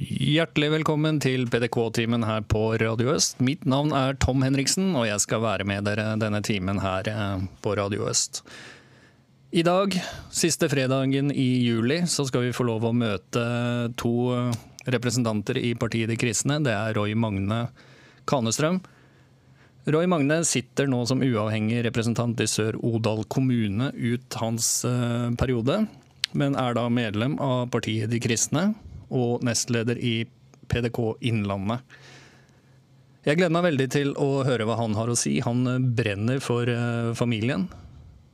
Hjertelig velkommen til PDK-timen her på Radio Øst. Mitt navn er Tom Henriksen, og jeg skal være med dere denne timen her eh, på Radio Øst. I dag, siste fredagen i juli, så skal vi få lov å møte to representanter i Partiet De Kristne. Det er Roy Magne Kanestrøm. Roy Magne sitter nå som uavhengig representant i Sør-Odal kommune ut hans eh, periode, men er da medlem av Partiet De Kristne og nestleder i PDK Innlandet. Jeg gleder meg veldig til å høre hva han har å si. Han brenner for uh, familien.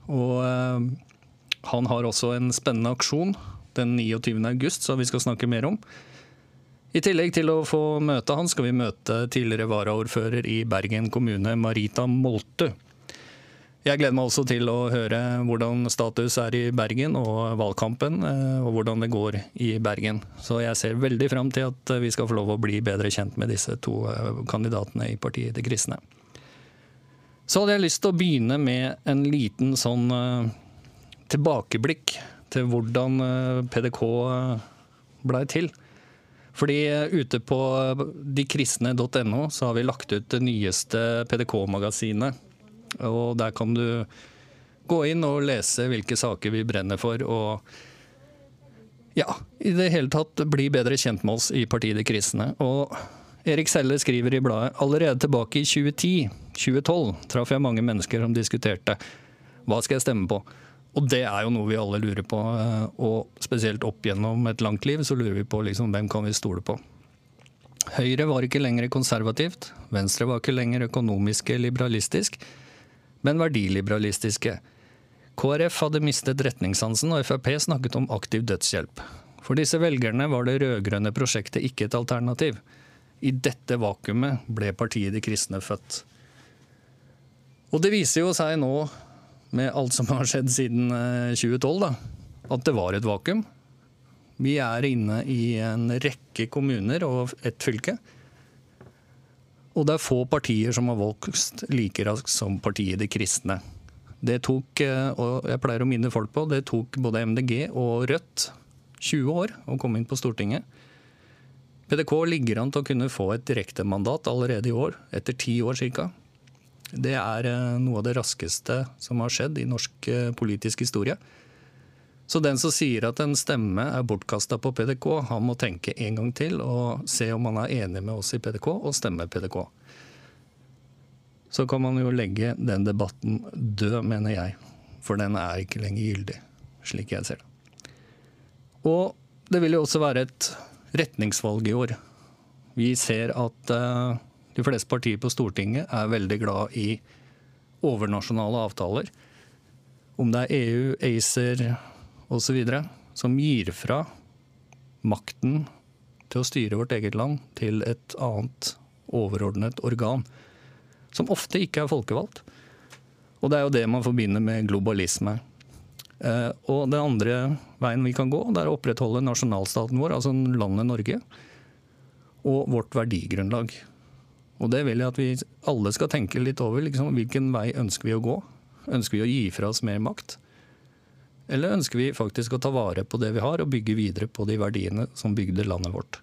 Og uh, han har også en spennende aksjon den 29. august, som vi skal snakke mer om. I tillegg til å få møte han, skal vi møte tidligere varaordfører i Bergen kommune, Marita Moltu. Jeg gleder meg også til å høre hvordan status er i Bergen og valgkampen, eh, og hvordan det går i Bergen. Så jeg ser veldig fram til at vi skal få lov å bli bedre kjent med disse to eh, kandidatene i partiet De kristne. Så hadde jeg lyst til å begynne med en liten sånn eh, tilbakeblikk til hvordan PDK blei til. Fordi ute på dekristne.no så har vi lagt ut det nyeste PDK-magasinet og der kan du gå inn og lese hvilke saker vi brenner for, og ja, i det hele tatt bli bedre kjent med oss i Partiet De Kristne. Og Erik Selle skriver i bladet allerede tilbake i 2010-2012 traff jeg mange mennesker som diskuterte hva skal jeg stemme på. Og det er jo noe vi alle lurer på, eh, og spesielt opp gjennom et langt liv så lurer vi på liksom, hvem kan vi stole på. Høyre var ikke lenger konservativt, Venstre var ikke lenger økonomisk liberalistisk men verdiliberalistiske. KrF hadde mistet retningssansen, og Frp snakket om aktiv dødshjelp. For disse velgerne var det rød-grønne prosjektet ikke et alternativ. I dette vakuumet ble partiet De kristne født. Og det viser jo seg nå, med alt som har skjedd siden 2012, eh, da, at det var et vakuum. Vi er inne i en rekke kommuner og ett fylke og det er få partier som har vokst like raskt som partiet De kristne. Det tok, eh, og jeg pleier å minne folk på, det tok både MDG og Rødt 20 år å komme inn på Stortinget. PDK ligger an til å kunne få et direktemandat allerede i år, etter ti år ca. Det er eh, noe av det raskeste som har skjedd i norsk eh, politisk historie. Så den som sier at en stemme er bortkasta på PDK, han må tenke en gang til og se om han er enig med oss i PDK og stemme PDK. Så kan man jo legge den debatten død, mener jeg. For den er ikke lenger gyldig, slik jeg ser det. Og det vil jo også være et retningsvalg i år. Vi ser at uh, de fleste partier på Stortinget er veldig glad i overnasjonale avtaler. Om det er EU, ACER, osv. som gir fra makten til å styre vårt eget land til et annet overordnet organ, som ofte ikke er folkevalgt. Og det er jo det man forbinder med globalisme. Eh, og den andre veien vi kan gå, det er å opprettholde nasjonalstaten vår, altså landet Norge, og vårt verdigrunnlag. Og det vil jeg at vi alle skal tenke litt over. Liksom, hvilken vei ønsker vi å gå? Ønsker vi å gi fra oss mer makt? Eller ønsker vi faktisk å ta vare på det vi har, og bygge videre på de verdiene som bygde landet vårt?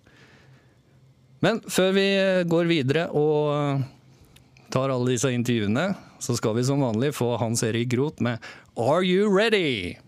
Men før vi går videre og tar alle disse intervjuene, så skal vi som vanlig få Hans Erik Groth med Are You Ready?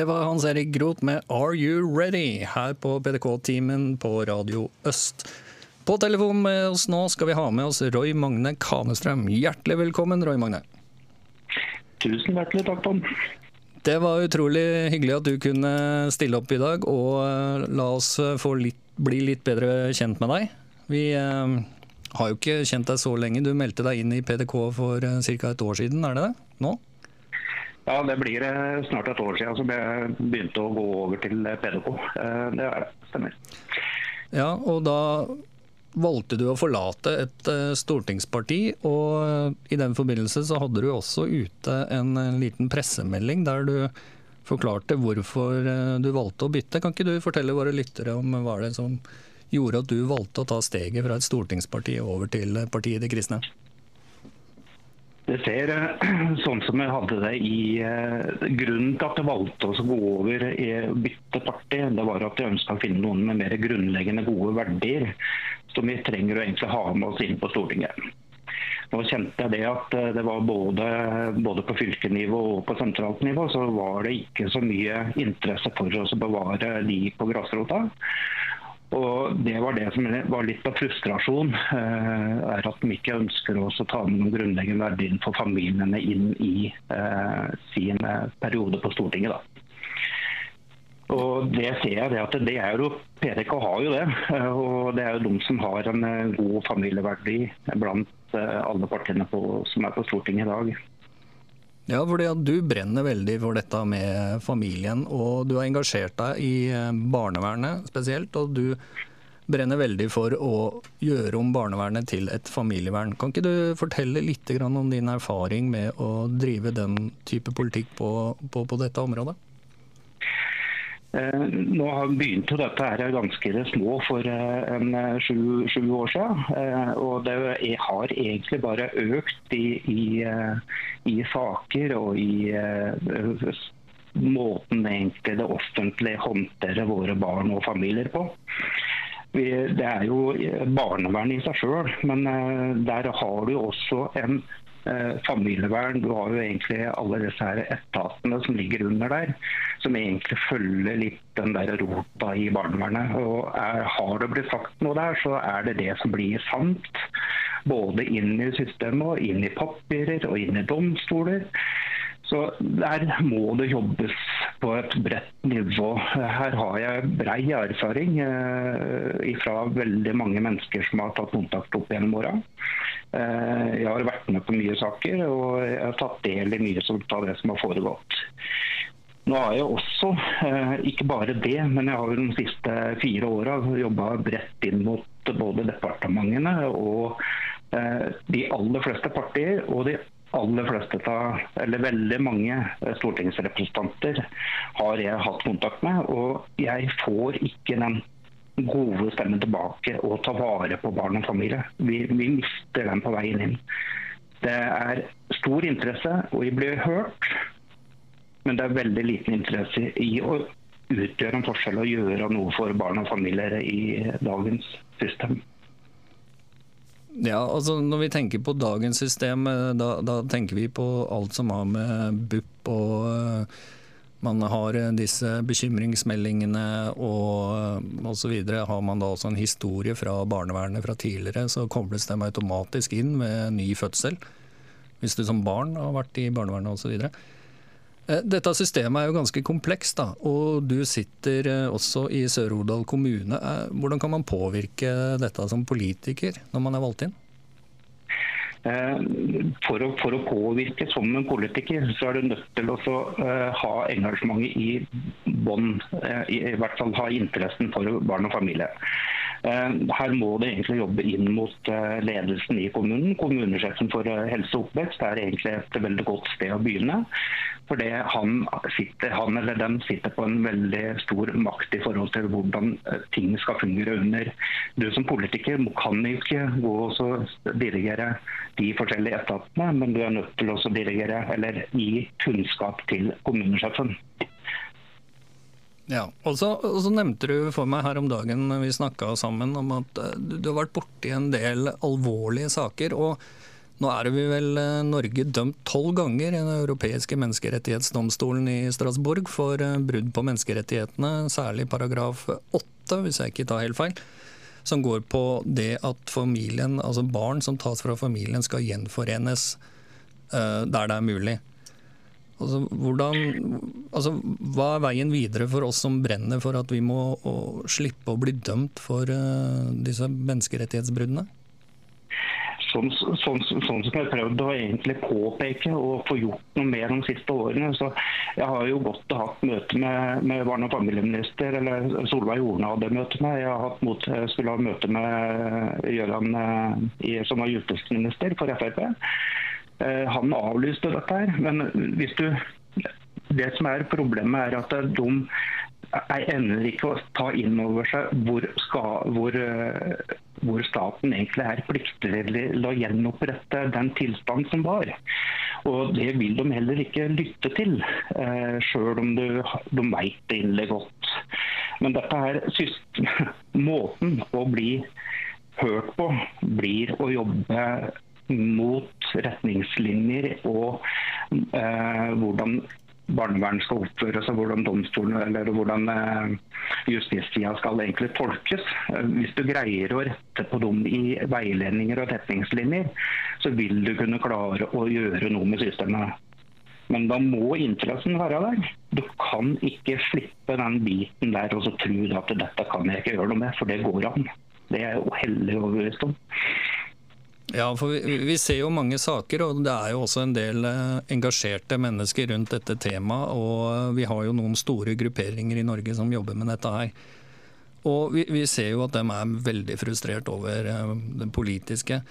Det var Hans Erik Groth med Are You Ready? her på PDK-timen på Radio Øst. På telefon med oss nå skal vi ha med oss Roy Magne Kanestrøm. Hjertelig velkommen, Roy Magne. Tusen hjertelig takk, Tom. Det var utrolig hyggelig at du kunne stille opp i dag, og eh, la oss eh, få litt, bli litt bedre kjent med deg. Vi eh, har jo ikke kjent deg så lenge. Du meldte deg inn i PDK for eh, ca. et år siden, er det det? Nå? Ja, Det blir eh, snart et år siden som jeg begynte å gå over til eh, PDK. Eh, Det er det, stemmer. Ja, og da valgte du å forlate et stortingsparti, og i den forbindelse så hadde du også ute en, liten pressemelding der du forklarte hvorfor du valgte å bytte. Kan ikke du fortelle våre lyttere om hva det som gjorde at du valgte å ta steget fra et stortingsparti over til partiet De kristne? Det ser eh, sånn som jeg hadde det i eh, Grunnen til at jeg valgte å gå over i bytte parti, det var at jeg ønska å finne noen med mer grunnleggende gode verdier som vi trenger å egentlig ha med oss inn på Stortinget. Nå kjente jeg det at eh, det var både, både på fylkenivå og på sentralt nivå, så var det ikke så mye interesse for oss å bevare de på grasrota. Og Det var det som var litt av frustrasjon, eh, er at de ikke ønsker å ta med noen grunnleggende verdier for familiene inn i eh, sin eh, periode på Stortinget. da. Og det ser jeg det at det er jo PDK har jo det. Og det er jo de som har en god familieverdi blant alle partiene på, som er på Stortinget i dag. Ja, fordi du brenner veldig for dette med familien, og du har engasjert deg i eh, barnevernet spesielt. Og du brenner veldig for å gjøre om barnevernet til et familievern. Kan ikke du fortelle litt om din erfaring med å drive den type politikk på, på, på dette området? Eh, Nå begynte dette her ganske små for eh, en eh, sju, sju år siden. Og det er- har egentlig bare økt i, i, i saker og i måten egentlig det offentlige håndterer våre barn og familier på. det er jo barnevern i seg sjøl, men der har du også en familievern. Du har jo egentlig alle disse her etatene som ligger under der, som egentlig følger litt den der rota i barnevernet. Og er, Har det blitt sagt noe der, så er det det som blir sant. Både inn i systemet, og inn i papirer og inn i domstoler. Så Der må det jobbes på et bredt nivå. Her har jeg brei erfaring eh, fra veldig mange mennesker som har tatt kontakt opp gjennom åra. Eh, jeg har vært med på mye saker, og jeg har tatt del i mye av det som har foregått. Nå har jeg også, eh, ikke bare det, men jeg har de siste fire åra jobba bredt inn mot både departementene og de aller fleste partier. og de aller fleste av, eller veldig mange eh, stortingsrepresentanter har jeg hatt kontakt med. Og jeg får ikke den gode stemmen tilbake og ta vare på barn og familie. Vi, vi mister den på veien inn. Det er stor interesse, og vi blir hørt. Men det er veldig liten interesse i å utgjøre en forskjell og gjøre noe for barn og familier i dagens system. Ja, altså Når vi tenker på dagens system, eh, da, da tenker vi på alt som har med BUP og eh, man har eh, disse bekymringsmeldingene og osv. Har man da også en historie fra barnevernet fra tidligere, så kobles de automatisk inn ved ny fødsel. Hvis du som barn har vært i barnevernet osv. Eh, dette systemet er jo ganske komplekst, da, og du sitter eh, også i Sør-Odal kommune. Eh, hvordan kan man påvirke dette som politiker når man er valgt inn? For å, for å påvirke som en politiker, så er du nødt til å ha engasjementet i bånn. I, I hvert fall ha interessen for barn og familie. Her må du egentlig jobbe inn mot ledelsen i kommunen. Kommunesjefen for helse og oppvekst er egentlig et veldig godt sted å begynne. Fordi han, sitter, han, eller den sitter på en veldig stor makt i forhold til hvordan eh, ting skal fungere under. Du som politiker kan ikke gå og dirigere de forskjellige etatene, men du er nødt til å dirigere eller gi kunnskap til kommunesjefen. Ja, og så, og så, nevnte du for meg her om dagen vi snakka sammen om at eh, du har vært borti en del alvorlige saker. og nå er vi vel eh, Norge dømt tolv ganger i Den europeiske menneskerettighetsdomstolen i Strasbourg for eh, brudd på menneskerettighetene, særlig paragraf åtte, hvis jeg ikke tar helt feil. Som går på det at familien, altså barn som tas fra familien skal gjenforenes uh, der det er mulig. Altså, hvordan, altså, hva er veien videre for oss som brenner for at vi må å, slippe å bli dømt for uh, disse menneskerettighetsbruddene? Sånn, sånn, sånn, som jeg har prøvd å egentlig påpeke og få gjort noe mer de siste årene. Så jeg har jo godt hatt møte med, med barne- og familieminister, eller Solveig Horne hadde møte med. Jeg hatt mot, skulle ha møte med Gjøran, eh, som var justisminister for Frp. Eh, han avlyste dette her. Men hvis du det som er problemet, er at de evner ikke å ta inn over seg hvor, skal, hvor, eh, hvor staten egentlig er pliktig til å gjenopprette den tilstand som var. Og Det vil de heller ikke lytte til, eh, sjøl om de, de veit det inderlig godt. Men dette her, måten å bli hørt på blir å jobbe mot retningslinjer og eh, hvordan barnevern skal oppføre seg, hvordan domstolen eller hvordan eh, justistida skal egentlig tolkes. Eh, hvis du greier å rette på dem i veiledninger og retningslinjer, så vil du kunne klare å gjøre noe med systemet. Men da må interessen være der. Du kan ikke slippe den biten der og så tro at dette kan jeg ikke gjøre noe med, for det går an. Det er jeg jo heldig overbevist om. Ja, for vi, vi, ser jo mange saker, og det er jo også en del eh, engasjerte mennesker rundt dette temaet. Og eh, vi har jo noen store grupperinger i Norge som jobber med dette her. Og vi, vi ser jo at de er veldig frustrert over uh, det politiske.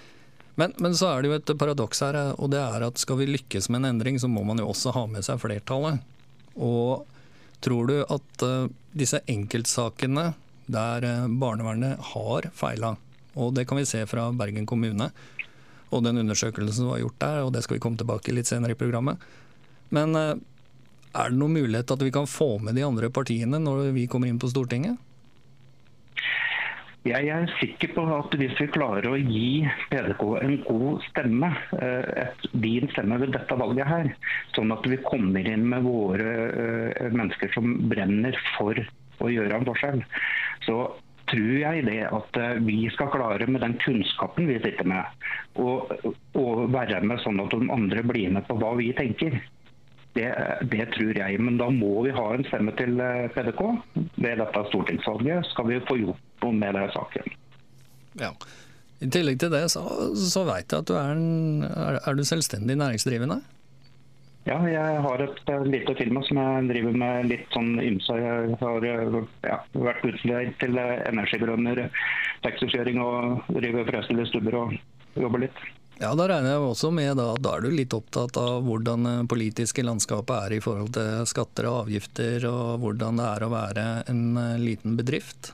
Men, men, så er det jo et paradoks her, og det er at skal vi lykkes med en endring, så må man jo også ha med seg flertallet. Og tror du at disse enkeltsakene der barnevernet har feila, og det kan vi se fra Bergen kommune og den undersøkelsen som var gjort der, og det skal vi komme tilbake litt senere i programmet. Men eh, er det noen mulighet at vi kan få med de andre partiene når vi kommer inn på Stortinget? Jeg er sikker på at hvis vi klarer å gi PDK en god stemme, eh, et, din stemme ved dette valget her, sånn at vi kommer inn med våre uh, mennesker som brenner for å gjøre en forskjell, så tror jeg det at uh, vi skal klare med den kunnskapen vi sitter med, å være med sånn at de andre blir med på hva vi tenker. Det, det, tror jeg, men da må vi ha en stemme til PDK ved dette stortingsvalget. Skal vi få gjort noe med den saken. Ja. I tillegg til det så, så vet jeg at du er, en, er, er du selvstendig næringsdrivende? Ja, jeg har et uh, lite firma som jeg driver med litt sånn ymse. Jeg har uh, ja, vært utleid til uh, energibrønner, taxikjøring og driver frøstille stubber og jobber litt. Ja, Da regner jeg også med da, da er du litt opptatt av hvordan det politiske landskapet er i forhold til skatter og avgifter, og hvordan det er å være en liten bedrift?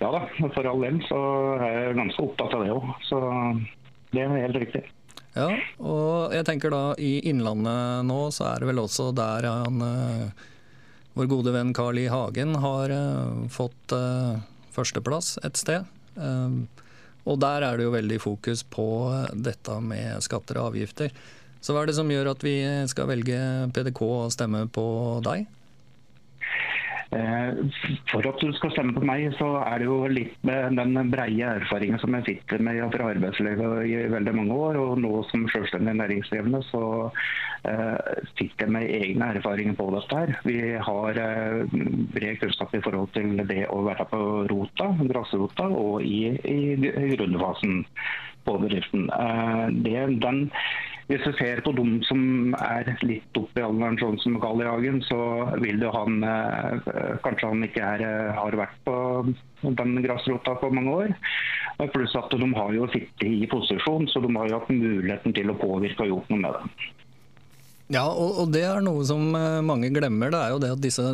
Ja da, for all del så er jeg ganske opptatt av det òg. Så det er helt riktig. Ja, og jeg tenker da i Innlandet nå, så er det vel også der han eh, vår gode venn Carl I. Hagen har eh, fått eh, førsteplass et sted. Og der er det jo veldig fokus på dette med skatter og avgifter. Så hva er det som gjør at vi skal velge PDK og stemme på deg? Eh, for at du skal stemme på meg, så er det jo litt med den breie erfaringen som jeg sitter med fra arbeidslivet i veldig mange år. Og nå som selvstendig næringsdrivende så sitter jeg med egne erfaringer på dette her. Vi har uh, bred kunnskap i forhold til det å være på rota, grasrota, og i, i grunnfasen på bedriften. Det, den hvis du ser på dem som er litt oppe i alderen, sånn som Carl I. Hagen, så vil jo han eh, Kanskje han ikke er, eh, har vært på den grasrota på mange år. Pluss at de har jo sittet i posisjon, så de har jo hatt muligheten til å påvirke og gjort noe med det. Ja, og, og, det er noe som eh, mange glemmer. Det er jo det at disse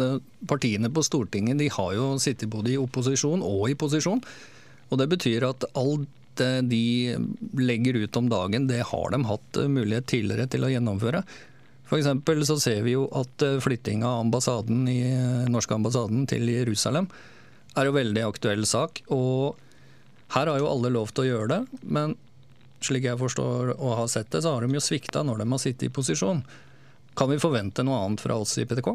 partiene på Stortinget de har jo sittet både i opposisjon og i posisjon. Og Det betyr at alt det de legger ut om dagen, det har de hatt eh, mulighet tidligere til å gjennomføre. For så ser vi jo at eh, flytting av ambassaden i, eh, norske ambassaden til Jerusalem er jo veldig aktuell sak. Og her har jo alle lov til å gjøre det, men slik jeg forstår og har sett det, så har de jo svikta når de har sittet i posisjon. Kan vi forvente noe annet fra oss i PTK?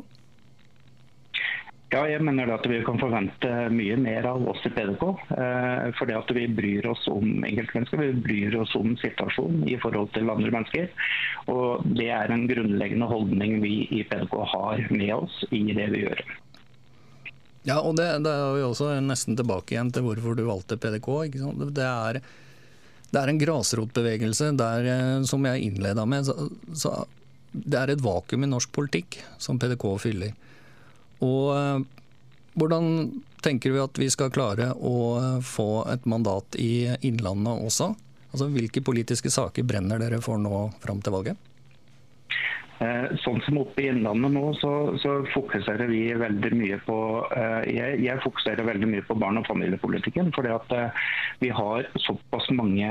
Ja, jeg mener at vi kan forvente mye mer av oss i PDK. Eh, fordi at vi bryr oss om enkeltmennesker, vi bryr oss om situasjonen i forhold til andre mennesker. Og Det er en grunnleggende holdning vi i PDK har med oss i det vi gjør. Ja, og det, det er jo også nesten tilbake igjen til hvorfor du valgte PDK. Det er, det er en grasrotbevegelse der, eh, som jeg innleda med, så, så det er et vakuum i norsk politikk som PDK fyller. Og eh, hvordan tenker vi at vi skal klare å eh, få et mandat i Innlandet også? Altså, Hvilke politiske saker brenner dere for nå fram til valget? Eh, sånn som oppe i Innlandet nå, så, så fokuserer vi veldig mye på eh, jeg, jeg, fokuserer veldig mye på barn- og familiepolitikken. fordi at eh, vi har såpass mange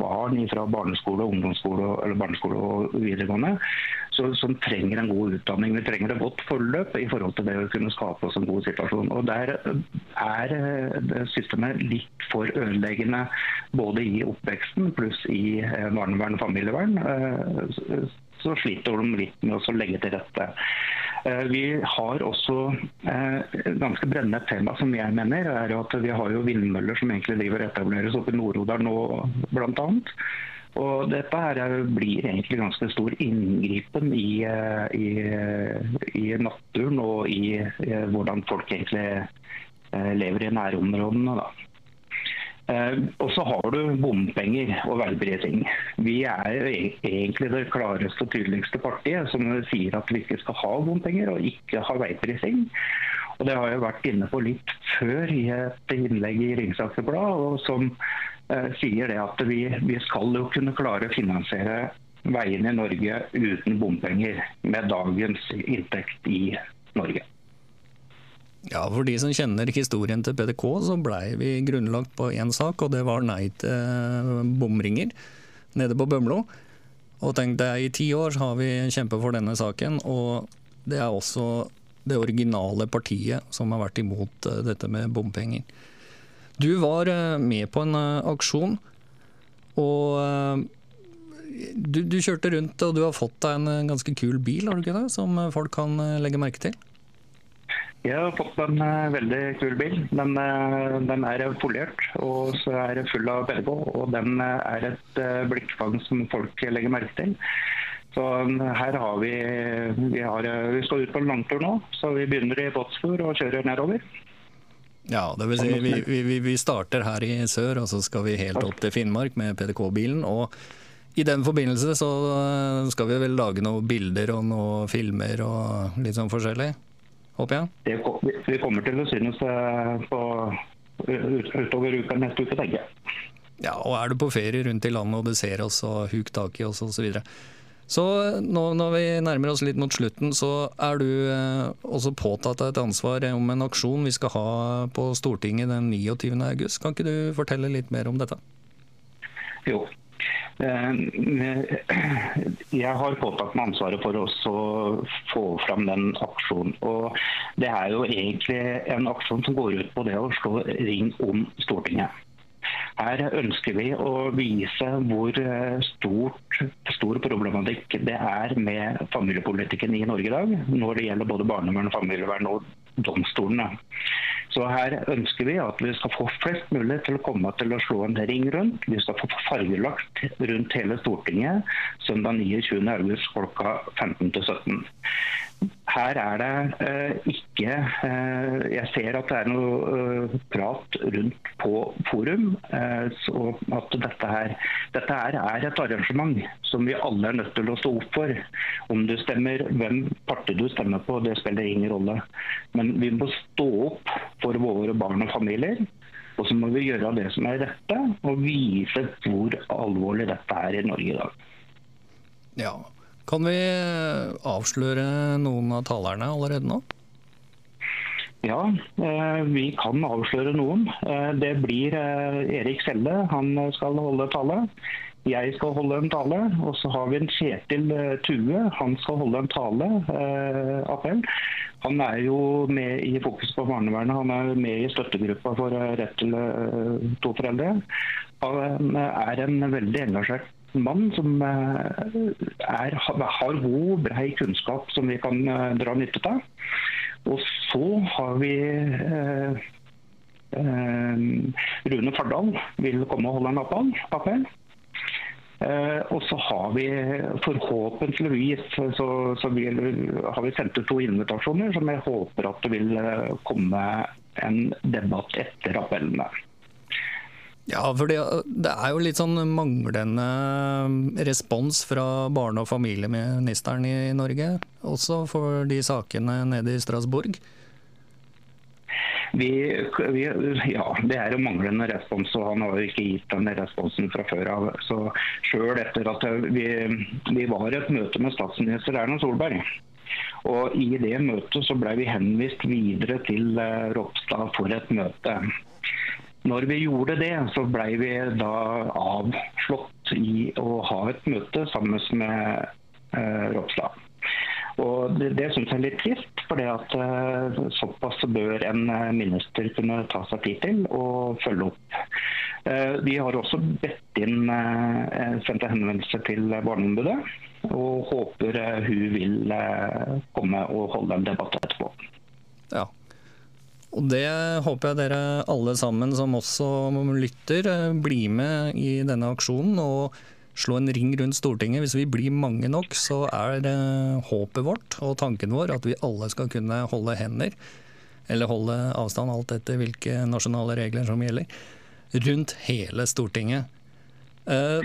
barn fra barneskole, ungdomsskole eller barneskole og videregående så, som trenger en god utdanning. Vi trenger et godt forløp i forhold til det å kunne skape oss en god situasjon. Og Der er systemet litt for ødeleggende både i oppveksten pluss i barnevern og familievern så sliter de litt med å legge til rette. Eh, vi har også et ganske brennende tema som jeg mener, er at vi har jo vindmøller som egentlig driver etableres oppe i Nord-Odal nå bl.a. Og dette her blir egentlig ganske stor inngripen i, eh, i, i naturen og i hvordan folk egentlig lever i nærområdene. da. Eh, og så har du bompenger og veiprising. Vi er jo e- egentlig det klareste og tydeligste partiet som sier at vi ikke skal ha bompenger og ikke ha veiprising. Og Det har jeg vært inne på litt før i et innlegg i Ringsaker Blad, som eh, sier det at vi, vi skal jo kunne klare å finansiere veiene i Norge uten bompenger med dagens inntekt i Norge. Ja, For de som kjenner historien til PDK, så blei vi grunnlagt på én sak, og det var nei til eh, bomringer nede på Bømlo. Og tenk deg, i ti år har vi kjempet for denne saken, og det er også det originale partiet som har vært imot eh, dette med bompenger. Du var eh, med på en aksjon, og du, du kjørte rundt og du har fått deg en ganske kul bil, har du ikke det? Som folk kan legge merke til? Jeg har fått en eh, veldig kul bil. Den, eh, den er foliert og så er det full av PDK. Og den eh, er et blikkfang som folk legger merke til. Så eh, her har vi Vi, har, vi skal ut på en langtur nå, så vi begynner i Båtsfjord og kjører nedover. Ja, det vil si vi, vi, vi- starter her i sør, og så skal vi helt opp til Finnmark med PDK-bilen. Og i den forbindelse så skal vi vel lage noen bilder og noen filmer og litt sånn forskjellig, håper jeg. Det, vi- kommer til å synes eh, på, utover uka neste uke, tenker jeg. Ja, og er du på ferie rundt i landet og du ser oss og huk tak i oss osv. Så, nå når vi nærmer oss litt mot slutten, så er du eh, også påtatt deg et ansvar om en aksjon vi skal ha på Stortinget den 29. august. Kan ikke du fortelle litt mer om dette? Jo. Eh, Jeg har påtatt meg ansvaret for å få fram den aksjonen. Og det er jo egentlig en aksjon som går ut på det å slå ring om Stortinget. Her ønsker vi å vise hvor eh, stort, stor problematikk det er med familiepolitikken i Norge i dag, når det gjelder både barnevern, familievern og domstolene. Så her ønsker vi at vi skal få flest mulig til å komme til å slå en ring rundt. Vi skal få fargelagt rundt hele Stortinget søndag 29. august klokka 15 til 17. Her er det eh, ikke eh, Jeg ser at det er noe eh, prat rundt på forum. eh, så at dette her, dette her er et arrangement som vi alle er nødt til å stå opp for. Om du stemmer, hvem parti du stemmer på, det spiller ingen rolle. Men vi må stå opp for våre barn og familier. Og så må vi gjøre det som er rette, og vise hvor alvorlig dette er i Norge i dag. Ja. Kan vi avsløre noen av talerne allerede nå? Ja, eh, vi kan avsløre noen. Eh, Det blir eh, Erik Selle, han skal holde tale. Jeg skal holde en tale. Og så har vi en Kjetil eh, Tue, han skal holde en tale. eh, appell. Han er jo med i Fokus på barnevernet, han er med i støttegruppa for eh, rett til eh, to foreldre. Han er en veldig engasjert mann som eh, er, har god, brei kunnskap som vi kan eh, dra nytte av. Og så har vi eh, eh, Rune Fardal vil komme og holde en appell. Eh, og så har vi forhåpentligvis så, så vil, har vi sendt ut to invitasjoner som jeg håper at det vil komme en debatt etter appellene. Ja, for det, det er jo litt sånn manglende respons fra barne- og familieministeren i Norge, også for de sakene nede i Strasbourg. Vi, vi, ja, det er jo manglende respons, og han har jo ikke gitt den responsen fra før av. Så selv etter at vi, vi var i et møte med statsminister Erna Solberg, og i det møtet så ble vi henvist videre til eh, Ropstad for et møte. Når vi gjorde det, så ble vi da avslått i å ha et møte sammen med eh, Ropstad. Og Det, det syns jeg er litt trist, for eh, såpass bør en eh, minister kunne ta seg tid til og følge opp. Eh, vi har også bedt inn, eh, sendt en henvendelse til Barneombudet, og håper eh, hun vil eh, komme og holde en debatt etterpå. Ja. Og det håper jeg dere alle sammen som også lytter, eh, blir med i denne aksjonen og slå en ring rundt Stortinget. Hvis vi blir mange nok, så er håpet vårt og tanken vår at vi alle skal kunne holde hender, eller holde avstand, alt etter hvilke nasjonale regler som gjelder, rundt hele Stortinget. Eh,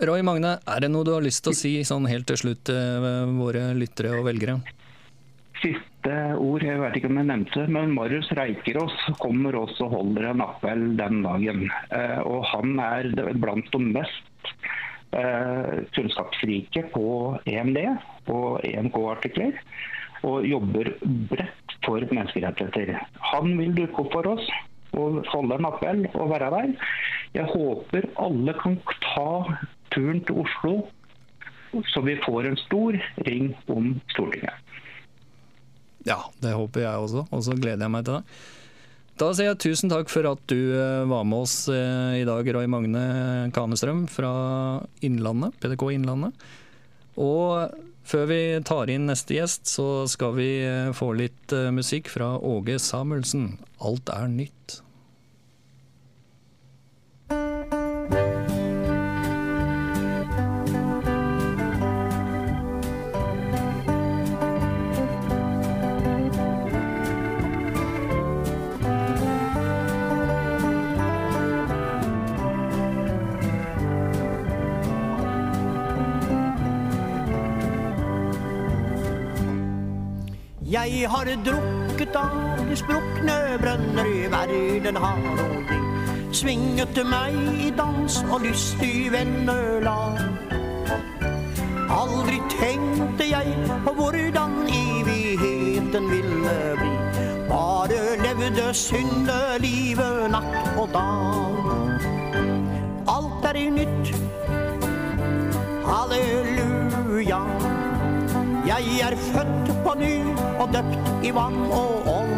Roy Magne, er det noe du har lyst til å si sånn helt til slutt til våre lyttere og velgere? Siste ord, jeg vet ikke om jeg nevnte, men Marius Reikerås kommer også og holder en appell den dagen. Eh, og han er blant de mest eh, kunnskapsrike på EMD og EMK-artikler, og jobber bredt for menneskerettigheter. Han vil dukke opp for oss og holde en appell og være der. Jeg håper alle kan ta turen til Oslo, så vi får en stor ring om Stortinget. Ja, det håper jeg også, og så gleder jeg meg til det. Da sier jeg tusen takk for at du eh, var med oss eh, i dag, Roy Magne Kanestrøm fra Innlandet, PDK Innlandet. Og før vi tar inn neste gjest, så skal vi eh, få litt musikk fra Åge Samuelsen. Alt er nytt. Har drukket av de sprukne brønner i verden har å gi. svinget meg i dans og lystig vennelag. Aldri tenkte jeg på hvordan evigheten ville bli. Bare levde syndelivet natt og dag. Alt er nytt. Halleluja. Jeg er født på ny og døpt i vann og ånd.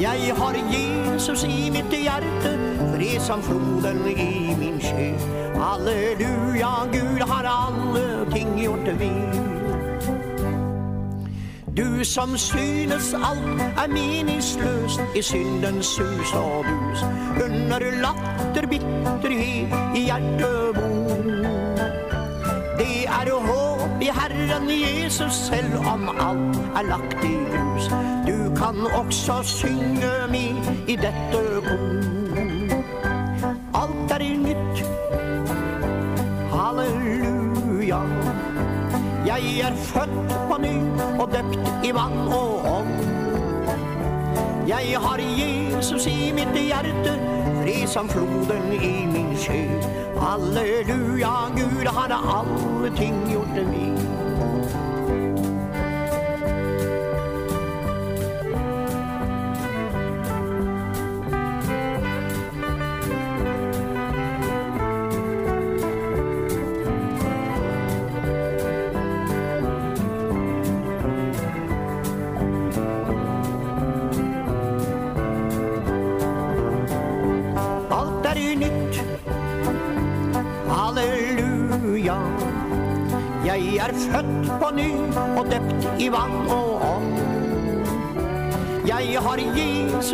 Jeg har Jesus i mitt hjerte, fred som floden i min sjel. Halleluja, Gud har alle ting gjort vel. Du som synes alt er meningsløst i syndens sus og dus, under latter bitterhet i hjertet bor. Det er håp i Herren Jesus, selv om alt er lagt i grus. Du kan også synge mi i dette kor. Alt er i nytt. Halleluja. Jeg er født på ny og døpt i vann og ånd. Jeg har Jesus i mitt hjerte, fred som floden i min sjø. Halleluja, Gud har alle ting gjort det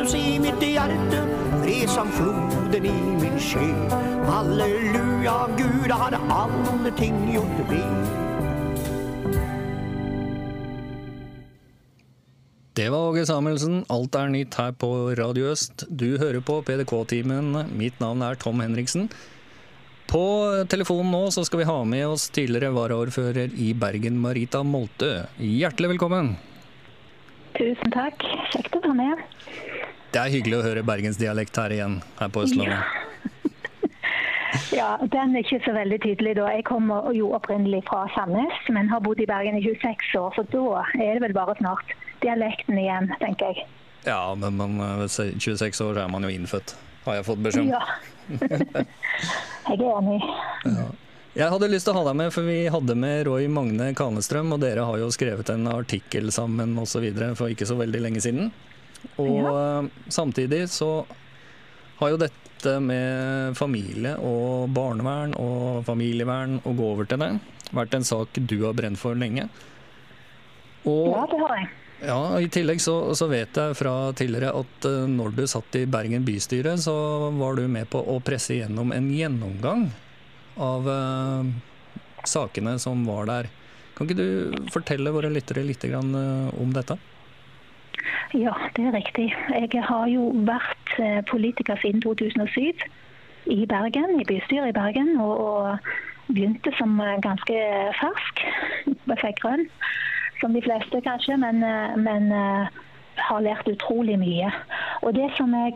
Jesus i mitt hjerte, fred som floden i min sjel. Halleluja, Gud har alle ting gjort ved. Det var Åge Samuelsen. Alt er nytt her på Radio Øst. Du hører på PDK-timen. Mitt navn er Tom Henriksen. På telefonen nå så skal vi ha med oss tidligere varaordfører i Bergen, Marita Moltø. Hjertelig velkommen. Tusen takk. Kjekt å være med. Det er hyggelig å høre bergensdialekt her igjen, her på Østlandet. Ja, Den er ikke så veldig tydelig. da. Jeg kommer jo opprinnelig fra Sandnes, men har bodd i Bergen i 26 år, så da er det vel bare snart dialekten igjen, tenker jeg. Ja, men man, 26 år er man jo innfødt, har jeg fått beskjed om. Ja. jeg er enig. Jeg hadde lyst til å ha deg med, for vi hadde med Roy Magne Kanestrøm, og dere har jo skrevet en artikkel sammen osv. for ikke så veldig lenge siden. Og ja. samtidig så har jo dette med familie og barnevern og familievern å gå over til det, vært en sak du har brent for lenge. Og Ja, det har jeg. ja, I tillegg så, så vet jeg fra tidligere at eh, når du satt i Bergen bystyre, så var du med på å presse gjennom en gjennomgang av uh, sakene som var der. Kan ikke du fortelle våre lyttere litt grann, eh, om dette? Ja, det er riktig. Jeg har jo vært eh, politiker siden 2007 i Bergen, i bystyret i Bergen, og, og begynte som eh, ganske fersk. Jeg fikk grønn, som de fleste kanskje, men, eh, men har lært utrolig mye. Og det som jeg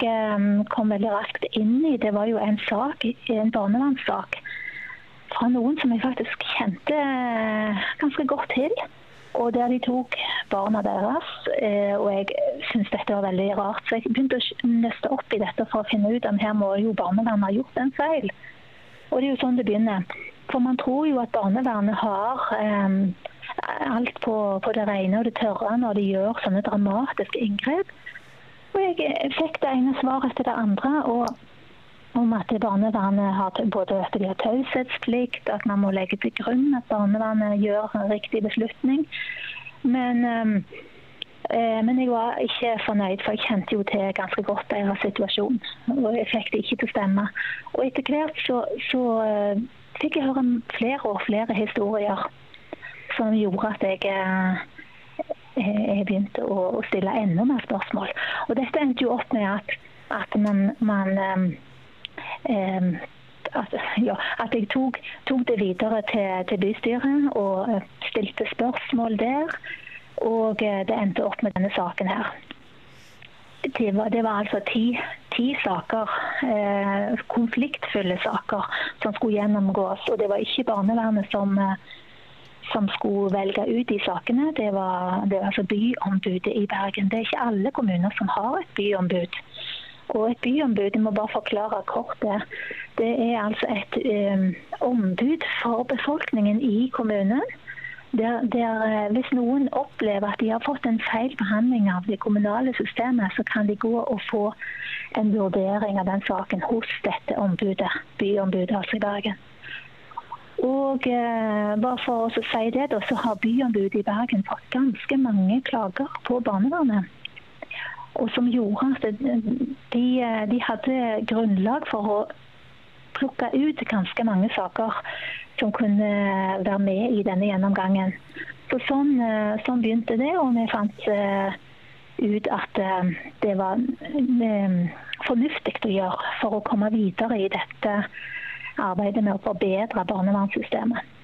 kom veldig raskt inn i, det var jo en sak, en barnevernssak fra noen som jeg faktisk kjente ganske godt til. Og der de tok barna deres. eh, Og jeg syntes dette var veldig rart. Så jeg begynte å nøste opp i dette for å finne ut om her må jo barnevernet ha gjort en feil. Og det er jo sånn det begynner. For man tror jo at barnevernet har eh, alt på, på det rene og det tørre når de gjør sånne dramatiske inngrep. Og jeg jeg fikk det ene svaret etter det andre. og om at barnevernet har både at taushetsplikt, at man må legge til grunn at barnevernet gjør en riktig beslutning. Men, ehm, eh, men jeg var ikke fornøyd, for jeg kjente jo til ganske godt deres situasjon. Og jeg fikk det ikke til å stemme. Og etter hvert så, så eh, fikk jeg høre flere og flere historier som gjorde at jeg eh, jeg begynte å, stille enda mer spørsmål. Og dette endte jo opp med at, at man, man ehm, at, ja, at jeg tok, tok det videre til, til bystyret og eh, stilte spørsmål der. Og eh, det endte opp med denne saken her. Det var, det var altså ti, ti saker, eh, konfliktfulle saker, som skulle gjennomgås. Og det var ikke barnevernet som, eh, som skulle velge ut de sakene. Det var, det var altså byombudet i Bergen. Det er ikke alle kommuner som har et byombud. Og et byombud, jeg må bare forklare kort det, det er altså et um, ombud for befolkningen i kommunen. Der, der, eh, hvis noen opplever at de har fått en feil behandling av det kommunale systemet, så kan de gå og få en vurdering av den saken hos dette ombudet, byombudet altså i Bergen. Og eh, bare for å si det, da, så har byombudet i Bergen fått ganske mange klager på barnevernet. Og som gjorde at de, de hadde grunnlag for å plukke ut ganske mange saker som kunne være med i denne gjennomgangen. Så sånn, eh, sånn begynte det, og vi fant eh, ut at eh, det var fornuftig å gjøre for å komme videre i dette arbeidet med å forbedre barnevernssystemet.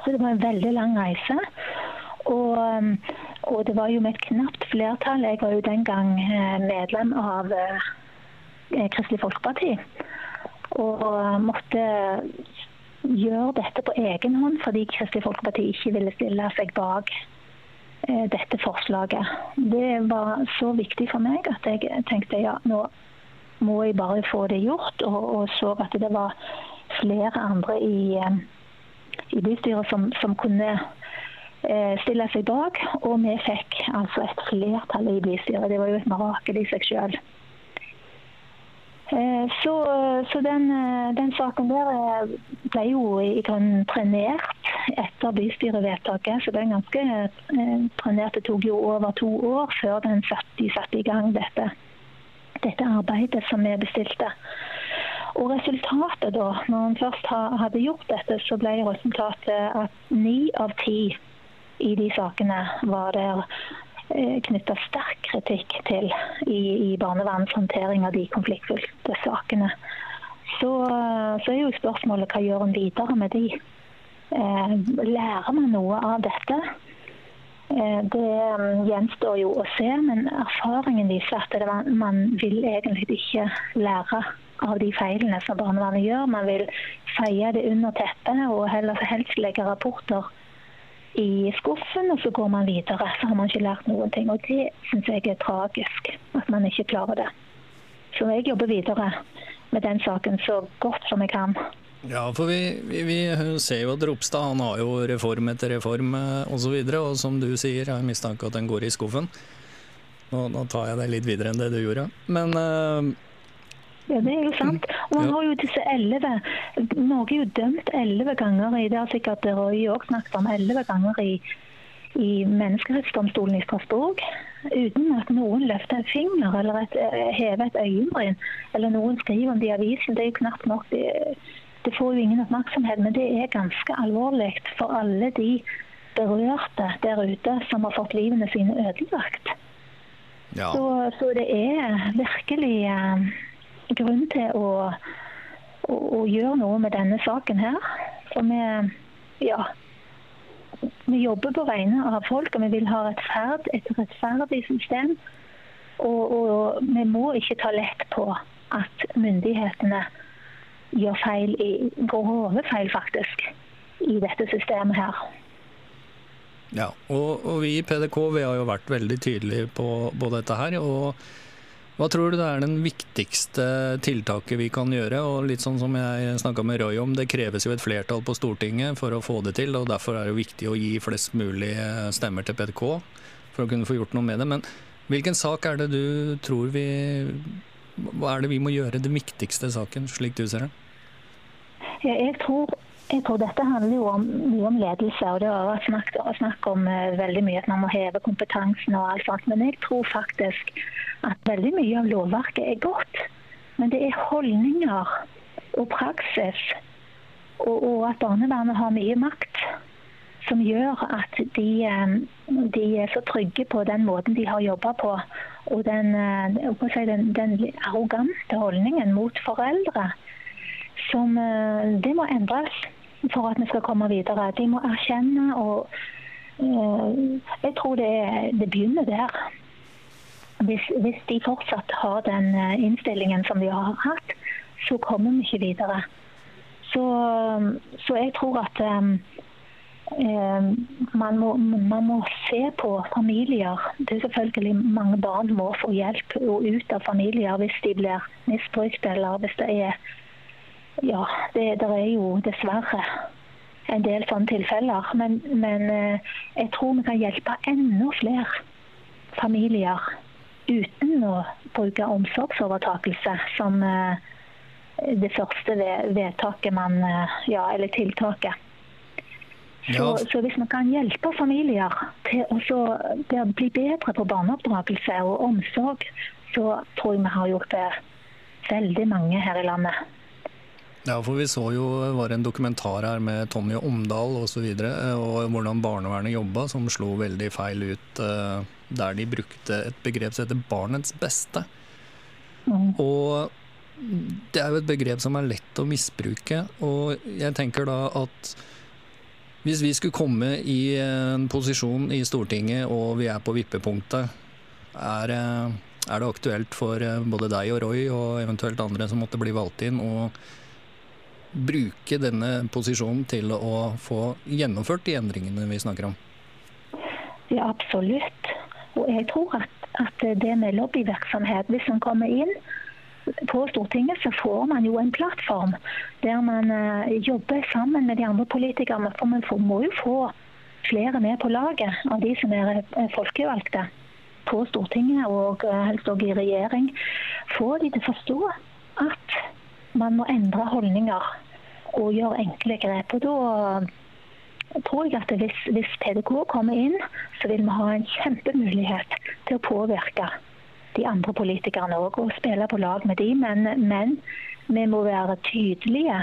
Så det var en veldig lang reise. Og, um, og det var jo med et knapt flertall. Jeg var jo den gang eh, medlem av eh, Kristelig Folkeparti. Og eh, måtte gjøre dette på egen hånd fordi Kristelig Folkeparti ikke ville stille seg bak dette forslaget. Det var så viktig for meg at jeg tenkte ja, nå må jeg bare få det gjort. Og, og så at det var flere andre i, i bystyret som, som kunne stille seg bak. Og vi fikk altså et flertall i bystyret. Det var jo et mirakel i seg sjøl. Eh, Så, så den, eh, den saken der eh, ble jo i grunnen trenert etter bystyrevedtaket. Så den ganske eh, trenert. Det tok jo over to år før satt, de satte i gang dette, dette arbeidet som vi bestilte. Og resultatet da, når en først hadde gjort dette, så ble resultatet at ni av ti i de sakene var det knytta sterk kritikk til i, i barnevernets håndtering av de konfliktfylte sakene. Så, så er jo spørsmålet hva gjør en videre med de? Eh, lærer man noe av dette? Eh, det mm, gjenstår jo å se, men erfaringen viser at man vil egentlig ikke lære av de feilene som barnevernet gjør. Man vil feie det under teppet og helst legge rapporter i skuffen, og så går man videre. Så har man ikke lært noen ting. Og det syns jeg er tragisk, at man ikke klarer det. Så jeg jobber videre med den saken så godt som jeg kan. Ja, for vi, vi, vi ser jo at Ropstad han har jo reform etter reform eh, osv., og, så og som du sier, jeg har mistanke at den går i skuffen. Nå, nå tar jeg det litt videre enn det du gjorde. Men eh, Ja, det er jo sant. Og man Ja. har jo disse elleve Norge er jo dømt elleve ganger i Det har sikkert Røy òg snakket om elleve ganger i, i Menneskerettsdomstolen i Strasbourg. Uten at noen løfter en finger eller et, eh, hever et øyenbryn. Eller noen skriver om det i avisen. Det er jo knapt nok det, det får jo ingen oppmerksomhet, men det er ganske alvorlig for alle de berørte der ute som har fått livene sine ødelagt. ja. Så, så det er virkelig eh, grunn til å, å, å gjøre noe med denne saken her. For vi, ja, vi jobber på vegne av folk, og vi vil ha rettferd, et rettferdig system. Og, og vi må ikke ta lett på at myndighetene gjør feil, i, grove feil faktisk, i dette systemet her. Ja, og, og vi i PDK vi har jo vært veldig tydelige på, på dette her. og Hva tror du det er den viktigste tiltaket vi kan gjøre? Og litt sånn som jeg snakka med Roy om, det kreves jo et flertall på Stortinget for å få det til. og Derfor er det viktig å gi flest mulig stemmer til PDK for å kunne få gjort noe med det. Men Hvilken sak er det du tror vi Hva er det vi må gjøre den viktigste saken, slik du ser det? Jeg, tror, jeg tror dette handler jo om, mye om ledelse. og Det har vært snakk, snakk om uh, veldig mye at man må heve kompetansen og alt sånt. Men jeg tror faktisk at veldig mye av lovverket er godt. Men det er holdninger og praksis, og, og at barnevernet har mye makt som gjør at de, eh, de, er så trygge på den måten de har jobba på. Og den, eh, si, den, den, arrogante holdningen mot foreldre. Som Det må endres for at vi skal komme videre. De må erkjenne og Jeg tror det, det begynner der. Hvis, hvis, de fortsatt har den innstillingen som de har hatt, så kommer vi ikke videre. Så, så jeg tror at Eh, man må, man må, se på familier. Det er selvfølgelig Mange barn må få hjelp ut av familier hvis de blir misbrukt eller hvis det er Ja, det, det er jo dessverre en del sånne tilfeller. Men, men, eh, jeg tror vi kan hjelpe enda flere familier uten å bruke omsorgsovertakelse som eh, det første vedtaket man Ja, eller tiltaket. Så, så, hvis man kan hjelpe familier til å bli bedre på barneoppdragelse og omsorg, så tror jeg vi har gjort det veldig mange her i landet. Ja, for vi så jo det var en dokumentar her med Tonje Omdal osv. Og, så videre, og hvordan barnevernet jobba, som slo veldig feil ut. Eh, der de brukte et begrep som heter 'barnets beste'. Mm. Og det er jo et begrep som er lett å misbruke. Og jeg tenker da at hvis vi skulle komme i en posisjon i Stortinget og vi er på vippepunktet, er, eh, er det aktuelt for eh, både deg og Roy og eventuelt andre som måtte bli valgt inn, å bruke denne posisjonen til å få gjennomført de endringene vi snakker om? Ja, absolutt. Og jeg tror at, at det med lobbyvirksomhet, hvis man kommer inn på Stortinget så får man jo en plattform der man uh, jobber sammen med de andre politikerne. For man må jo få flere med på laget av de som er uh, folkevalgte på Stortinget og uh, helst også i regjering. Få de til å forstå at man må endre holdninger og gjøre enkle grep. Og da tror jeg at hvis, hvis PDK kommer inn, så vil vi ha en kjempemulighet til å påvirke de andre politikerne òg, og spille på lag med dem. Men, men, vi må være tydelige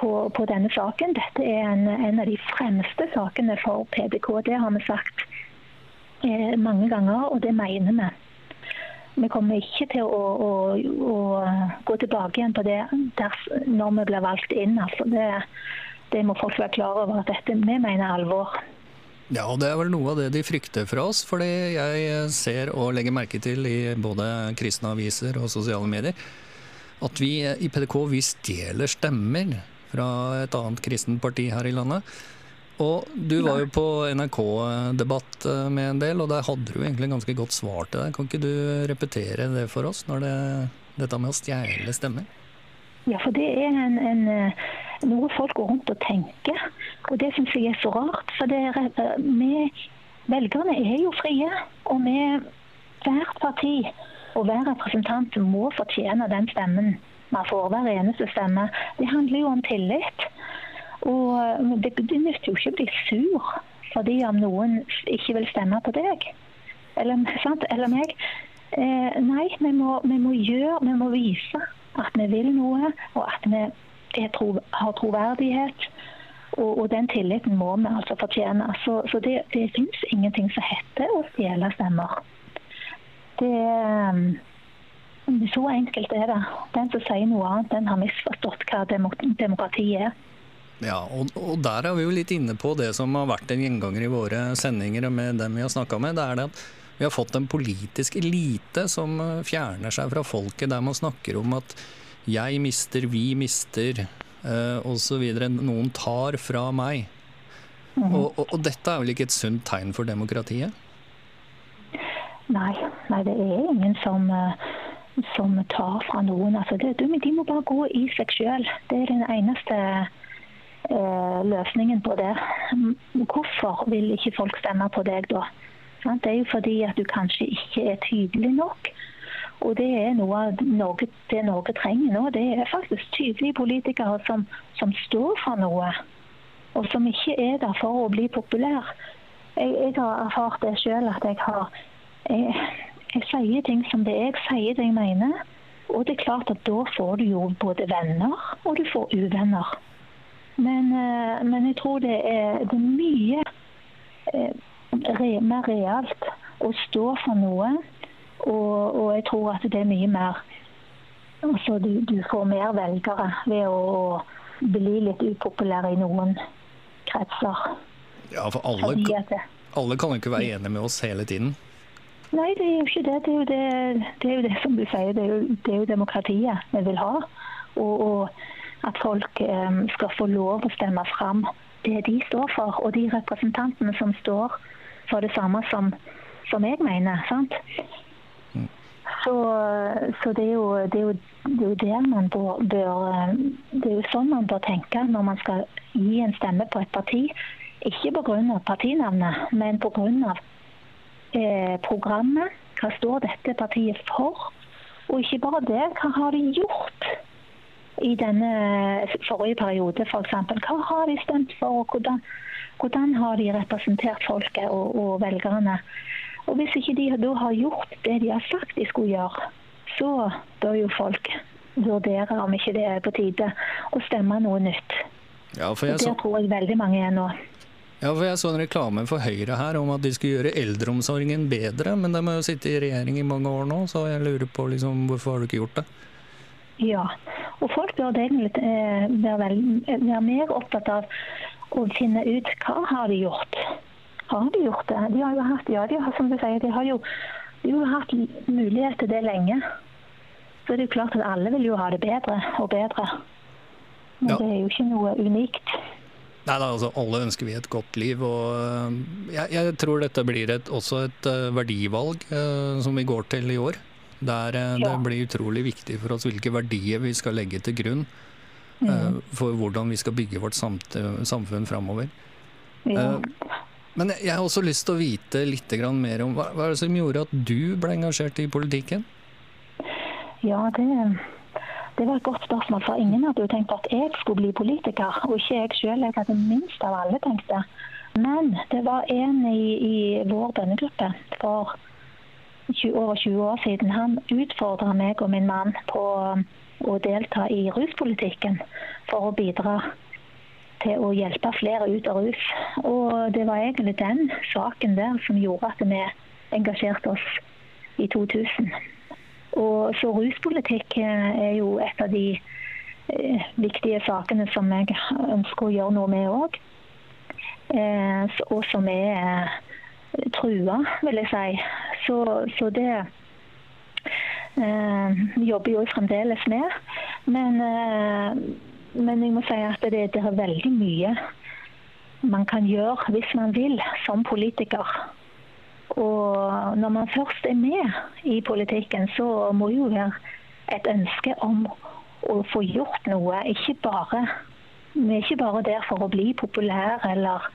på, på denne saken. Dette er en, en, av de fremste sakene for PDK. Det har vi sagt eh, mange ganger, og det mener vi. Vi kommer ikke til å, å, å gå tilbake igjen på det når vi blir valgt inn. Altså det, det må folk være klar over at dette vi mener alvor. Ja, og det er vel noe av det de frykter fra oss. Fordi jeg ser og legger merke til i både kristne aviser og sosiale medier at vi i PDK vi stjeler stemmer fra et annet kristent parti her i landet. Og du var jo på NRK-debatt eh, med en del, og der hadde du egentlig ganske godt svar til det. Kan ikke du repetere det for oss, når det, dette med å stjele stemmer? Ja, for det er en, en noe folk går rundt og tenker. Og det syns jeg er så rart. For det, vi velgerne er jo frie. Og vi, hvert parti og hver representant må fortjene den stemmen man får. Hver eneste stemme. Det handler jo om tillit. Og det, det nytter jo ikke å bli sur fordi om noen ikke vil stemme på deg. Eller, sant? Eller meg. Eh, nei, vi må, vi må gjøre, vi må vise at vi vil noe, og at vi tro, har troverdighet. Og, og, den tilliten må vi altså fortjene. Så, så det, det fins ingenting som heter å stjele stemmer. Det, um, så enkelt er det. Den som sier noe annet, den har misforstått hva demokrati er. Ja, og, og, der er vi jo litt inne på det som har vært en gjenganger i våre sendinger med dem vi har snakka med. Det er det at vi har fått en politisk elite som fjerner seg fra folket, der man snakker om at jeg mister, vi mister uh, osv. Noen tar fra meg. Mm. Og, og, og, dette er vel ikke et sunt tegn for demokratiet? Nei, nei det er ingen som, uh, som tar fra noen. Altså, det, de må bare gå i seg sjøl. Det er den eneste løsningen på det. Hvorfor vil ikke folk stemme på deg da? Det er jo fordi at du kanskje ikke er tydelig nok. Og det er noe Norge, det Norge trenger nå. Det er faktisk tydelige politikere som, som står for noe. Og som ikke er der for å bli populær. Jeg, jeg har erfart det sjøl at jeg har jeg, jeg sier ting som det er. Jeg sier det jeg mener. Og det er klart at da får du jo både venner og du får uvenner. Men, eh, men jeg tror det er, det er mye eh, mer realt å stå for noe. Og, og, jeg tror at det er mye mer altså du, du får mer velgere ved å bli litt upopulær i noen kretser. Ja, for alle, det, alle kan jo ikke være enige med oss hele tiden. Nei, det er jo ikke det. Det er jo det, det, er jo det som du sier, det er, jo, det er jo demokratiet vi vil ha. Og, og at folk um, skal få lov å stemme fram det de står for, og de representantene som står for det samme som, som jeg mener. sant? Så, så det, er jo, det, er jo, det, er jo, man bør, bør, Det er jo sånn man bør tenke når man skal gi en stemme på et parti. Ikke pga. partinavnet, men pga. Eh, programmet. Hva står dette partiet for? Og ikke bare det, hva har de gjort i denne forrige periode f.eks.? For hva har de stemt for, og hvordan, hvordan har de representert folket og, og, velgerne? Og Hvis ikke de da har gjort det de har sagt de skulle gjøre, så bør jo folk vurdere om ikke det er på tide å stemme noe nytt. Ja, for jeg Det tror jeg veldig mange er nå. Ja, for Jeg så en reklame for Høyre her om at de skulle gjøre eldreomsorgen bedre, men de har jo sittet i regjering i mange år nå, så jeg lurer på liksom, hvorfor har du ikke gjort det? Ja, og folk bør egentlig eh, være, være, mer opptatt av å finne ut hva har de gjort. Har de gjort det? De har jo hatt, ja, de har, som du sier, de har jo, de har hatt mulighet til det lenge. Så det er jo klart at alle vil jo ha det bedre og bedre. Men ja. det er jo ikke noe unikt. Nei da, altså alle ønsker vi et godt liv. og eh, Jeg, jeg tror dette blir et, også et verdivalg eh, som vi går til i år. Der ja. det blir utrolig viktig for oss hvilke verdier vi skal legge til grunn mm. for hvordan vi skal bygge vårt samfunn framover. Ja. Men jeg har også lyst til å vite litt mer om hva, hva er det som gjorde at du ble engasjert i politikken? Ja, det det var et godt spørsmål, for ingen hadde jo tenkt at jeg skulle bli politiker. Og ikke jeg sjøl. Jeg hadde minst av alle tenkt det. Men det var en i, i vår bønnegruppe for 20, over 20 år siden. Han utfordra meg og min mann på å delta i ruspolitikken for å bidra til å hjelpe flere ut av rus. Og det var egentlig den saken der som gjorde at vi engasjerte oss i 2000. Og så ruspolitikk eh, er jo et av de eh, viktige sakene som jeg ønsker å gjøre noe med òg. Eh, og som er trua, vil jeg si. Så, så det eh, jobber jo fremdeles med. Men, eh, men, jeg må si at det, det er veldig mye man kan gjøre hvis man vil som politiker. Og når man først er med i politikken, så må jo være et ønske om å få gjort noe. Ikke bare, vi er ikke bare der for å bli populær eller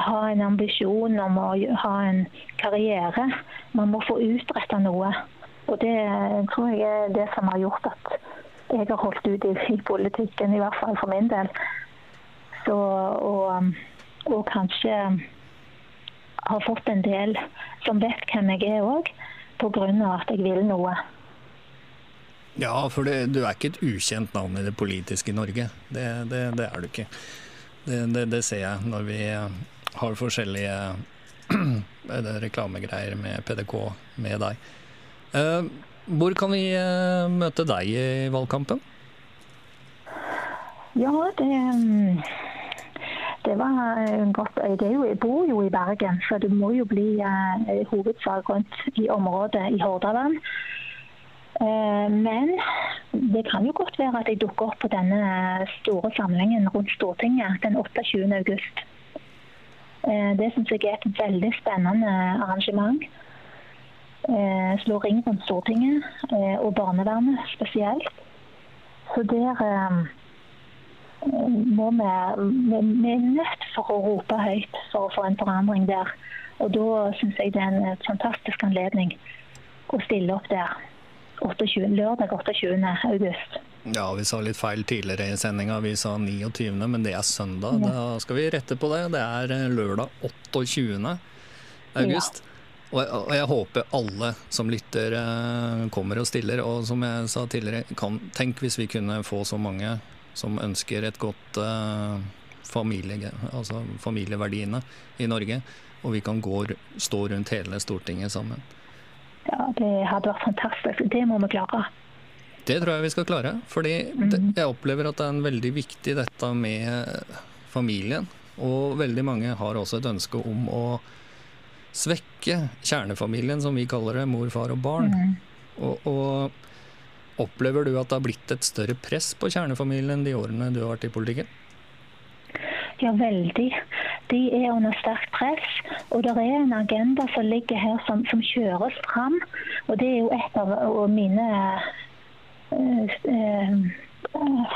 ha en ambisjon om å ha en karriere. Man må få utretta noe. Og det tror jeg er det som har gjort at jeg har holdt ut i, i politikken, i hvert fall for min del. Så, og, og kanskje har fått en del som vet hvem jeg er òg, pga. at jeg vil noe. Ja, for det, du er ikke et ukjent navn i det politiske Norge. Det, det, det er du ikke. Det, ser jeg når vi har forskjellige reklamegreier med PDK med deg. Uh, hvor kan vi uh, møte deg i valgkampen? Ja, det det var en godt. Jo, jeg bor jo i Bergen, så det må jo bli uh, hovedsak rundt i området i Hordaland. Men det kan jo godt være at jeg dukker opp på denne store samlingen rundt Stortinget den 28. august. Uh, det syns jeg er et veldig spennende arrangement. Slå ring rundt Stortinget og barnevernet spesielt. Så der må vi, vi er nødt for å rope høyt for å få en forandring der. Og da syns jeg det er en fantastisk anledning å stille opp der 28, lørdag 28. august. Ja, vi sa litt feil tidligere i sendinga. Vi sa 29., men det er søndag. Da skal vi rette på det. Det er eh, lørdag 28. august. Jeg, og jeg håper alle som lytter eh, kommer og stiller. Og som jeg sa tidligere, kan, tenk hvis vi kunne få så mange som ønsker et godt eh, familie, altså familieverdiene i Norge. Og vi kan gå, stå rundt hele Stortinget sammen. Ja, Det hadde vært fantastisk. Det må vi klare. Det tror jeg vi skal klare. Fordi det, jeg opplever at det er en veldig viktig dette med familien. Og veldig mange har også et ønske om å svekke kjernefamilien, som vi kaller det, mor, far og barn. Og, og opplever du at det har blitt et større press på kjernefamilien de årene du har vært i politikken? Ja, veldig. De er under sterkt press. Og det er en agenda som ligger her som, som kjøres fram. Og det er jo et av mine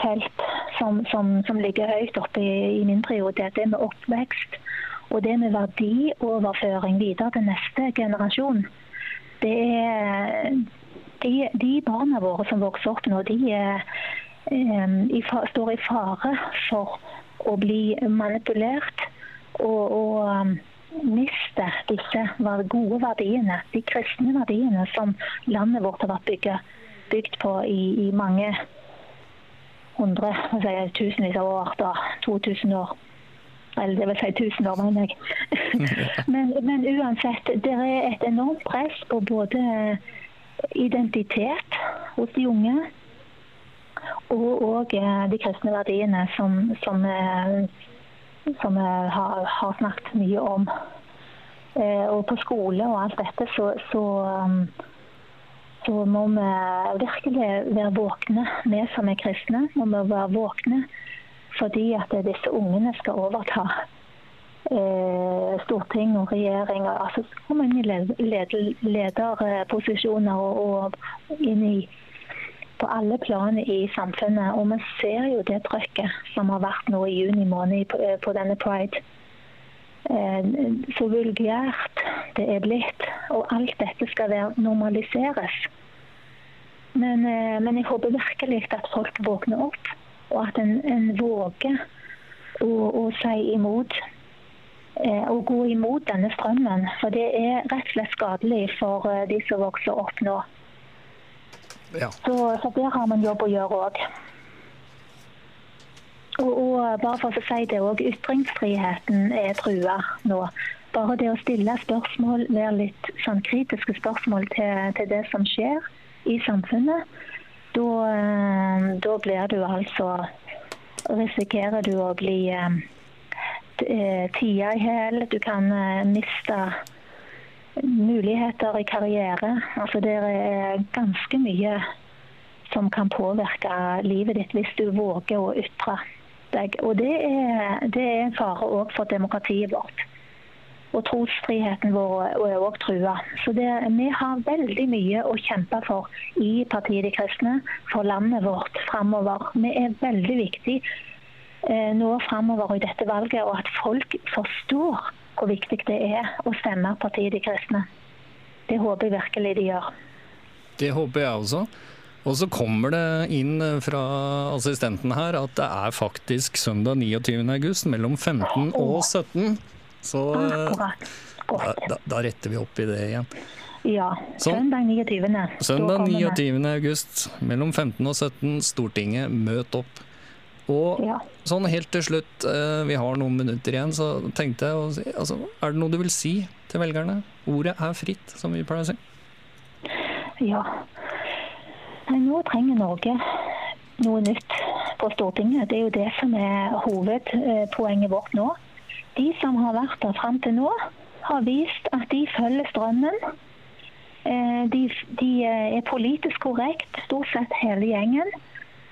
felt som, som, som ligger høyt oppe i, i min prioritet. Det med oppvekst og det med verdioverføring videre til neste generasjon. Det er de, de barna våre som vokser opp nå, de er, eh, i, står i fare for å bli manipulert og, og miste disse gode verdiene, de kristne verdiene som landet vårt har vært bygget, bygd på i, i mange hundre, jeg, tusenvis av år, da, 2000 år. Eller det vil si 1000 år, mener jeg. men, men uansett, det er et enormt press på både identitet hos de unge og, og eh, de kristne verdiene som, som, eh, som jeg har, har snakket mye om. Eh, Og på skole og alt dette så, så, um, så må vi virkelig være våkne, vi som er kristne. må vi være våkne fordi at disse ungene skal overta eh, storting og regjering. Altså så komme inn i led, led, lederposisjoner og, inn i på alle plan i samfunnet. Og vi ser jo det trøkket som har vært nå i juni måned på, på denne pride. Eh, så vulgært det er blitt. Og alt dette skal normaliseres. Men, eh, men jeg håper virkelig at folk våkner opp, og at en, en våger å, å si imot. eh, Å gå imot denne strømmen. For det er rett og slett skadelig for eh, de som vokser opp nå. Ja. Så, så der har vi en jobb å gjøre òg. Og, og bare for å si det òg, ytringsfriheten er trua nå. Bare det å stille spørsmål, være litt sånn kritiske spørsmål til, til det som skjer i samfunnet, da, eh, da blir du altså Risikerer du å bli tida eh, tia i hæl. Du kan eh, miste muligheter i karriere. Altså det er ganske mye som kan påvirke livet ditt hvis du våger å ytre deg. Og det er, det er en fare òg for demokratiet vårt. Og trosfriheten vår er òg trua. Så det, vi har veldig mye å kjempe for i partiet De kristne, for landet vårt framover. Vi er veldig viktig eh, nå framover i dette valget, og at folk forstår hvor viktig det er å stemme partiet De kristne. Det håper jeg virkelig de gjør. Det håper jeg også. Og så kommer det inn fra assistenten her at det er faktisk søndag 29. august mellom 15 og 17. Så da, da, da retter vi opp i det igjen. Ja. Søndag 29. Søndag 29. august mellom 15 og 17, Stortinget, møt opp. Og Ja. sånn helt til slutt, eh, vi har noen minutter igjen, så tenkte jeg å si altså, Er det noe du vil si til velgerne? Ordet er fritt, som vi pleier å si. Ja. Nå trenger Norge noe nytt på Stortinget. Det er jo det som er hovedpoenget vårt nå. De som har vært der fram til nå, har vist at de følger strømmen. Eh, De, de er politisk korrekt, stort sett hele gjengen.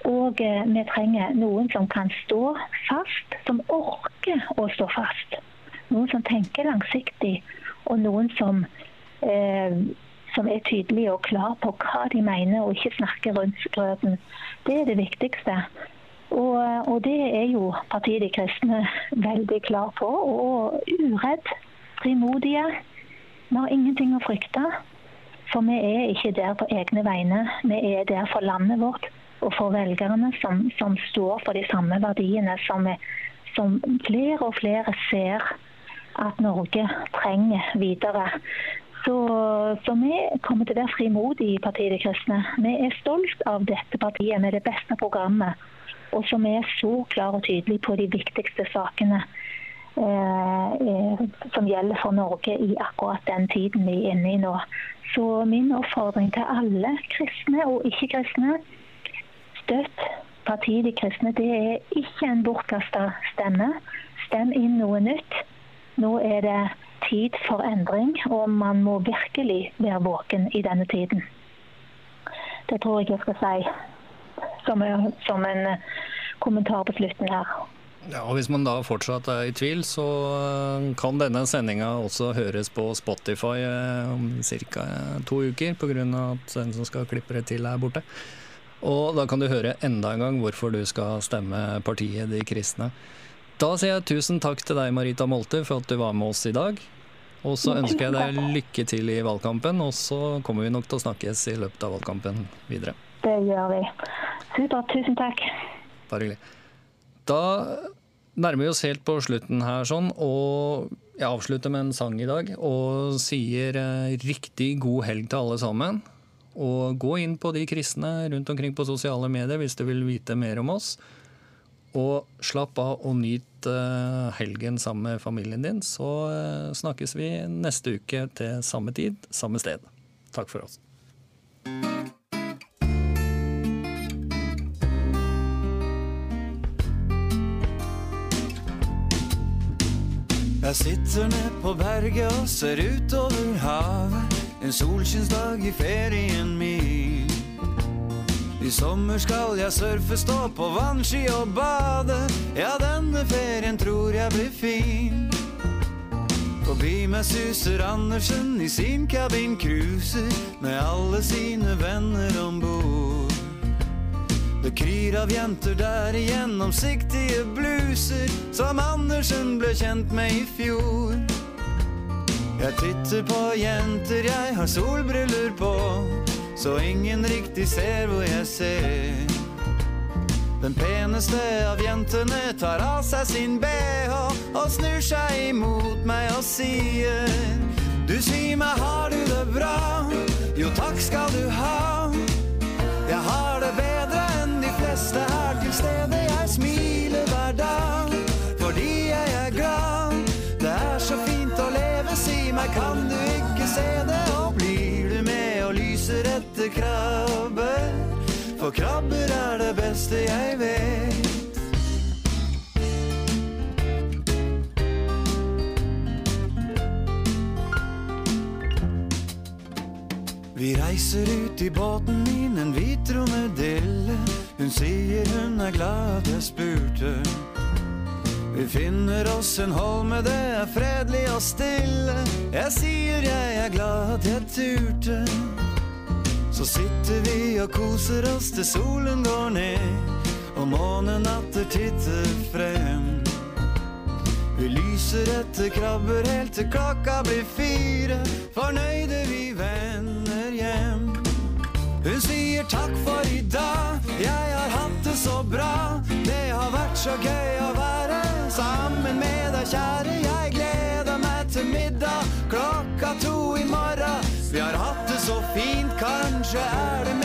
Og eh, vi trenger noen som kan stå fast, som orker å stå fast. Noen som tenker langsiktig, og noen som eh, som er tydelige og klar på hva de mener, og ikke snakker rundt grøten. Det er det viktigste. Og, og det er jo partiet De kristne veldig klar på, og uredd frimodige. Vi har ingenting å frykte. For vi er ikke der på egne vegne. Vi er der for landet vårt og for velgerne som, som står for de samme verdiene som, er, som flere og flere ser at Norge trenger videre. Så, så, vi kommer til å være frimodige i Partiet De Kristne. Vi er stolt av dette partiet med det beste programmet, og som er så klar og tydelig på de viktigste sakene eh, eh, som gjelder for Norge i akkurat den tiden vi er inne i nå. Så min oppfordring til alle kristne og ikke-kristne støtt partiet De kristne. Det er ikke en bortkasta stemme. Stem inn noe nytt. Nå er det tid for endring, og man må virkelig være våken i denne tiden. Det tror jeg jeg skal si som, som en kommentar på slutten her. Ja, og Hvis man da fortsatt er i tvil, så eh, kan denne sendinga også høres på Spotify eh, om ca. to uker, pga. at den som skal klippe det til, er borte. Og da kan du høre enda en gang hvorfor du skal stemme partiet De kristne. Da sier jeg tusen takk til deg, Marita Molte, for at du var med oss i dag. Og så ønsker jeg deg lykke til i valgkampen, og så kommer vi nok til å snakkes i løpet av valgkampen videre. Det gjør vi. Supert. Tusen takk. Bare hyggelig. Da nærmer vi oss helt på slutten her, sånn, og jeg avslutter med en sang i dag. Og sier eh, riktig god helg til alle sammen. Og gå inn på De kristne rundt omkring på sosiale medier hvis du vil vite mer om oss. Og slapp av og nyt eh, helgen sammen med familien din. Så eh, snakkes vi neste uke til samme tid, samme sted. Takk for oss. Jeg sitter ned på berget og ser utover havet. En solskinnsdag i ferien min. I sommer skal jeg surfe, stå på vannski og bade. Ja, denne ferien tror jeg blir fin. Forbi meg suser Andersen i sin kabin cruiser med alle sine venner om bord. Det kryr av jenter der i gjennomsiktige bluser som Andersen ble kjent med i fjor. Jeg titter på jenter, jeg har solbriller på, så ingen riktig ser hvor jeg ser. Den peneste av jentene tar av seg sin bh og snur seg imot meg og sier Du sier meg, har du det bra? Jo, takk skal du ha. Jeg har det enn de er til stede. Jeg smiler hver dag fordi jeg er glad. Det er så fint å leve, si meg, kan du ikke se det? Og blir du med og lyser etter krabber? For krabber er det beste jeg vet. Vi reiser ut i båten min, en hvit romedille. Hun sier hun er glad jeg spurte. Vi finner oss en holme, det er fredelig og stille. Jeg sier jeg er glad jeg turte. Så sitter vi og koser oss til solen går ned, og månen atter titter frem. Vi lyser etter krabber helt til klokka blir fire, fornøyde vi vender hjem. Hun sier takk for i dag, jeg har hatt det så bra. Det har vært så gøy å være sammen med deg, kjære. Jeg gleder meg til middag klokka to i morgen. Vi har hatt det så fint, kanskje er det